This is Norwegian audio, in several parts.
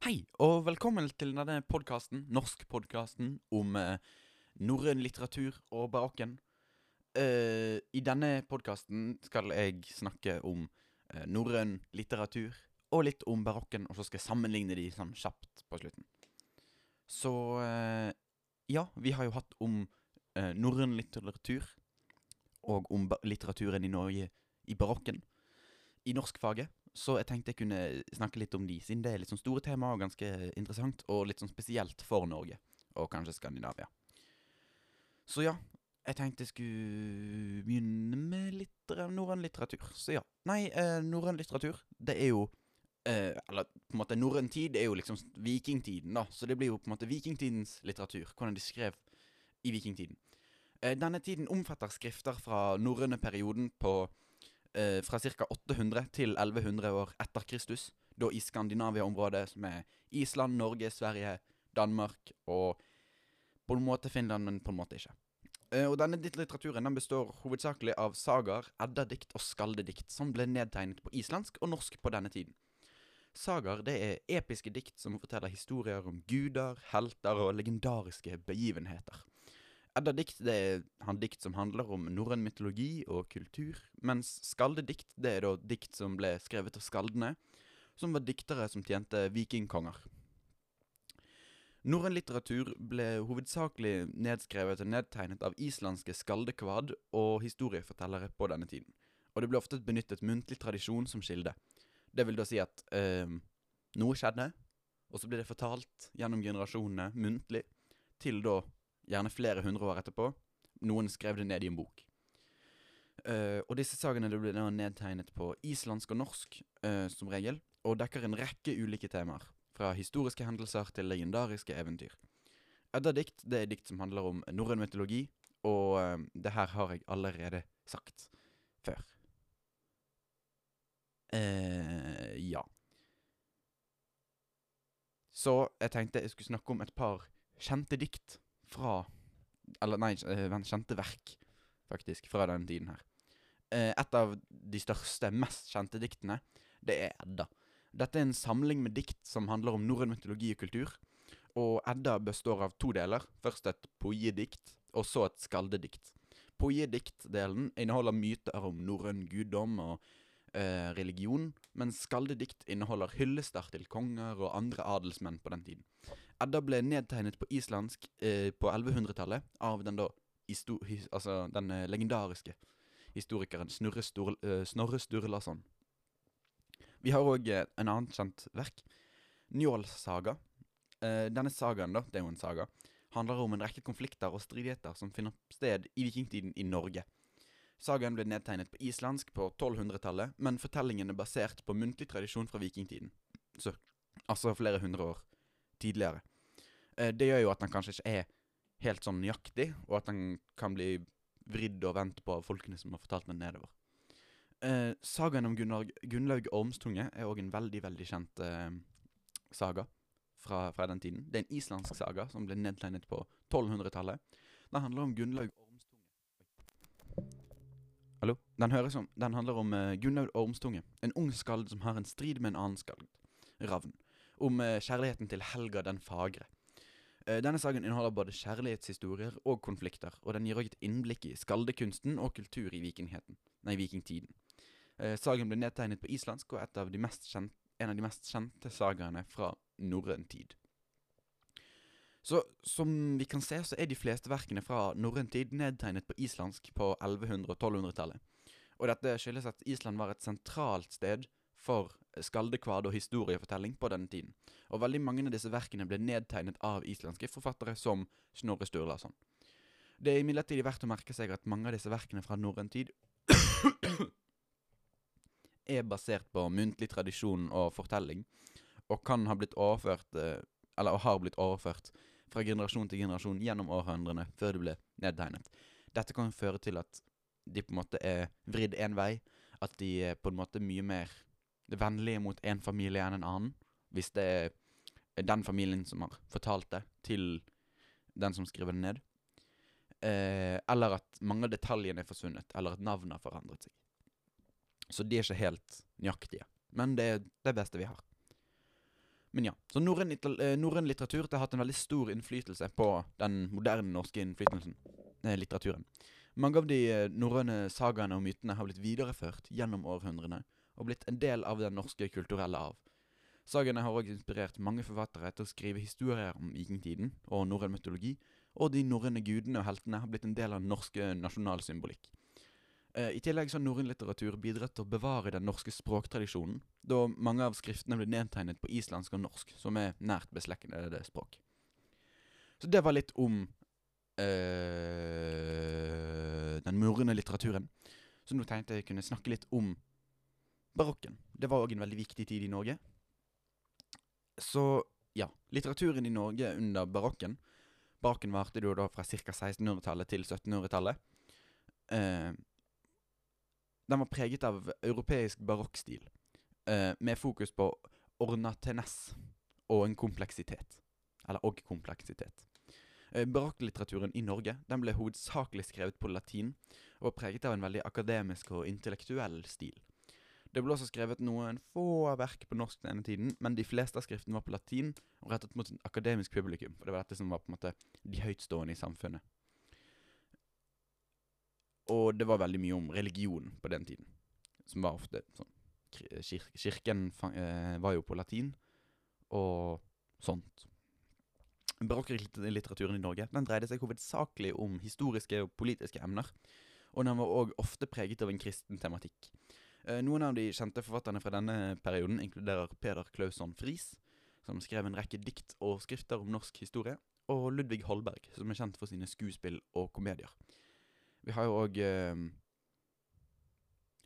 Hei, og velkommen til denne podkasten, norskpodkasten om eh, norrøn litteratur og barokken. Eh, I denne podkasten skal jeg snakke om eh, norrøn litteratur og litt om barokken, og så skal jeg sammenligne de sånn kjapt på slutten. Så eh, ja, vi har jo hatt om eh, norrøn litteratur og om litteraturen i Norge i barokken i norskfaget. Så jeg tenkte jeg kunne snakke litt om de, siden det er litt sånn store tema og ganske interessant, og litt sånn spesielt for Norge, og kanskje Skandinavia. Så ja, jeg tenkte jeg skulle begynne med litt norrøn litteratur. Så ja. Nei, eh, norrøn litteratur, det er jo eh, Eller på en måte norrøn tid er jo liksom vikingtiden, da. Så det blir jo på en måte vikingtidens litteratur. Hvordan de skrev i vikingtiden. Eh, denne tiden omfatter skrifter fra norrøne perioden på eh, fra ca. 800 til 1100 år etter Kristus. Da i Skandinavia-området, som er Island, Norge, Sverige, Danmark og på en måte Finland, men på en måte ikke. Eh, og denne litteraturen den består hovedsakelig av sagaer, eddadikt og skaldedikt, som ble nedtegnet på islandsk og norsk på denne tiden. Sagaer det er episke dikt som forteller historier om guder, helter og legendariske begivenheter. Eddadikt det er han dikt som handler om norrøn mytologi og kultur, mens skaldedikt det er da dikt som ble skrevet av skaldene, som var diktere som tjente vikingkonger. Norrøn litteratur ble hovedsakelig nedskrevet og nedtegnet av islandske skaldekvad og historiefortellere på denne tiden, og det ble ofte benyttet muntlig tradisjon som kilde. Det vil da si at eh, noe skjedde, og så ble det fortalt gjennom generasjonene muntlig, til da gjerne flere hundre år etterpå. Noen skrev det ned i en bok. Uh, og disse sagene ble nedtegnet på islandsk og norsk, uh, som regel, og dekker en rekke ulike temaer. Fra historiske hendelser til legendariske eventyr. Eddadikt det er dikt som handler om norrøn mytologi, og uh, det her har jeg allerede sagt før. ja. Så jeg tenkte jeg skulle snakke om et par kjente dikt fra Eller nei, kjente verk, faktisk, fra den tiden her. Eh, et av de største, mest kjente diktene, det er Edda. Dette er en samling med dikt som handler om norrøn mytologi og kultur. Og Edda består av to deler. Først et poiedikt, og så et skaldedikt. Poiedikt-delen inneholder myter om norrøn guddom og eh, religion, mens skaldedikt inneholder hyllester til konger og andre adelsmenn på den tiden. Edda ble nedtegnet på islandsk eh, på 1100-tallet av den da altså den eh, legendariske historikeren Snurre Stur, eh, Snorre Sturlason. Vi har òg eh, en annen kjent verk. Njåls saga. Eh, denne sagaen, da, det er jo en saga, handler om en rekke konflikter og stridigheter som finner sted i vikingtiden i Norge. Sagaen ble nedtegnet på islandsk på 1200-tallet, men fortellingen er basert på muntlig tradisjon fra vikingtiden. Så, altså flere hundre år tidligere. Eh, det gjør jo at den kanskje ikke er helt sånn nøyaktig, og at den kan bli vridd og vendt på av folkene som har fortalt den nedover. Eh, sagaen om Gunnar, Gunnlaug Ormstunge er òg en veldig, veldig kjent eh, saga fra, fra, den tiden. Det er en islandsk saga som ble nedtegnet på 1200-tallet. Den handler om Gunnlaug Hallo? Den, høres om, den handler om uh, Gunnlaug Ormstunge, en ung skald som har en strid med en annen skald, Ravn, om uh, kjærligheten til Helga den fagre. Uh, denne saken inneholder både kjærlighetshistorier og konflikter, og den gir også et innblikk i skaldekunsten og kultur i nei, vikingtiden. Uh, sagen ble nedtegnet på islandsk og er en av de mest kjente sagaene fra norrøn tid. Så som vi kan se, så er de fleste verkene fra norrøn tid nedtegnet på islandsk på 1100- og 1200-tallet. Og dette skyldes at Island var et sentralt sted for skaldekvad og historiefortelling på denne tiden. Og veldig mange av disse verkene ble nedtegnet av islandske forfattere som Snorre Sturlason. Det er imidlertid verdt å merke seg at mange av disse verkene fra norrøn tid er basert på muntlig tradisjon og fortelling, og kan ha blitt overført eh, Eller har blitt overført fra generasjon til generasjon gjennom århundrene før det ble nedtegnet. Dette kan føre til at de på en måte er vridd én vei, at de er på en måte mye mer vennlige mot en familie enn en annen. Hvis det er den familien som har fortalt det til den som skriver det ned. Eh, eller at mange av detaljene er forsvunnet, eller at navnet har forandret seg. Så de er ikke helt nøyaktige. Men det er det beste vi har. Men ja. Så norrøn eh, litteratur har hatt en veldig stor innflytelse på den moderne norske innflytelsen, eh, litteraturen. Mange av de eh, norrøne sagaene og mytene har blitt videreført gjennom århundrene og blitt en del av den norske kulturelle arv. Sagaene har også inspirert mange forfattere til å skrive historier om vikingtiden og norrøn mytologi, og de norrøne gudene og heltene har blitt en del av den norske nasjonalsymbolikk. Eh, I tillegg har norrøn litteratur bidratt til å bevare den norske språktradisjonen, da mange av skriftene ble nedtegnet på islandsk og norsk, som er nært beslektede språk. Så det var litt om eh, den norrøne litteraturen. Så nå tenkte jeg kunne snakke litt om barokken. Det var òg en veldig viktig tid i Norge. Så ja, litteraturen i Norge under barokken Barokken varte jo da fra ca. 1600-tallet til 1700-tallet. Eh, den var preget av europeisk barokkstil, eh, med fokus på ornatenes og en kompleksitet. Eller og kompleksitet. Eh, Barokklitteraturen i Norge den ble hovedsakelig skrevet på latin, og var preget av en veldig akademisk og intellektuell stil. Det ble også skrevet noen få verk på norsk denne tiden, men de fleste av skriftene var på latin og rettet mot et akademisk publikum. For det var dette som var på en måte de høytstående i samfunnet. Og det var veldig mye om religion på den tiden. Som var ofte sånn kir kir Kirken eh, var jo på latin, og sånt. Barokklitteraturen i Norge den dreide seg hovedsakelig om historiske og politiske emner. Og den var òg ofte preget av en kristen tematikk. Eh, noen av de kjente forfatterne fra denne perioden inkluderer Peder Klausson Friis, som skrev en rekke dikt og skrifter om norsk historie, og Ludvig Holberg, som er kjent for sine skuespill og komedier. Vi har jo òg eh,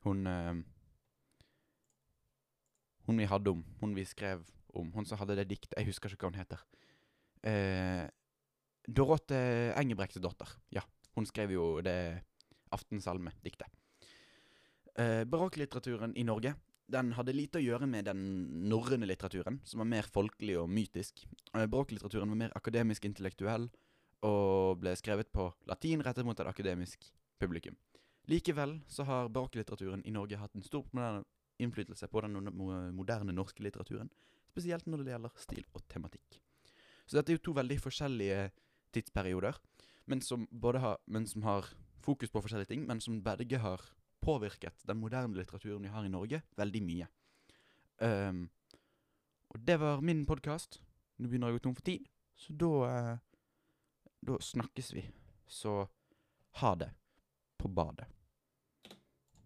hun eh, Hun vi hadde om, hun vi skrev om, hun som hadde det diktet Jeg husker ikke hva hun heter. Eh, Dorothe Engebrektsdotter. Ja, hun skrev jo det Aftensalme-diktet. Eh, Barokklitteraturen i Norge den hadde lite å gjøre med den norrøne litteraturen, som var mer folkelig og mytisk. Eh, Barokklitteraturen var mer akademisk intellektuell og ble skrevet på latin rettet mot et akademisk publikum. Likevel så har barokklitteraturen i Norge hatt en stor innflytelse på den moderne norske litteraturen, spesielt når det gjelder stil og tematikk. Så dette er jo to veldig forskjellige tidsperioder, men som har, men som har fokus på forskjellige ting, men som begge har påvirket den moderne litteraturen vi har i Norge, veldig mye. Um, og det var min podkast. Nå begynner jeg å gå tom for tid, så da eh, Da snakkes vi. Så ha det på badet.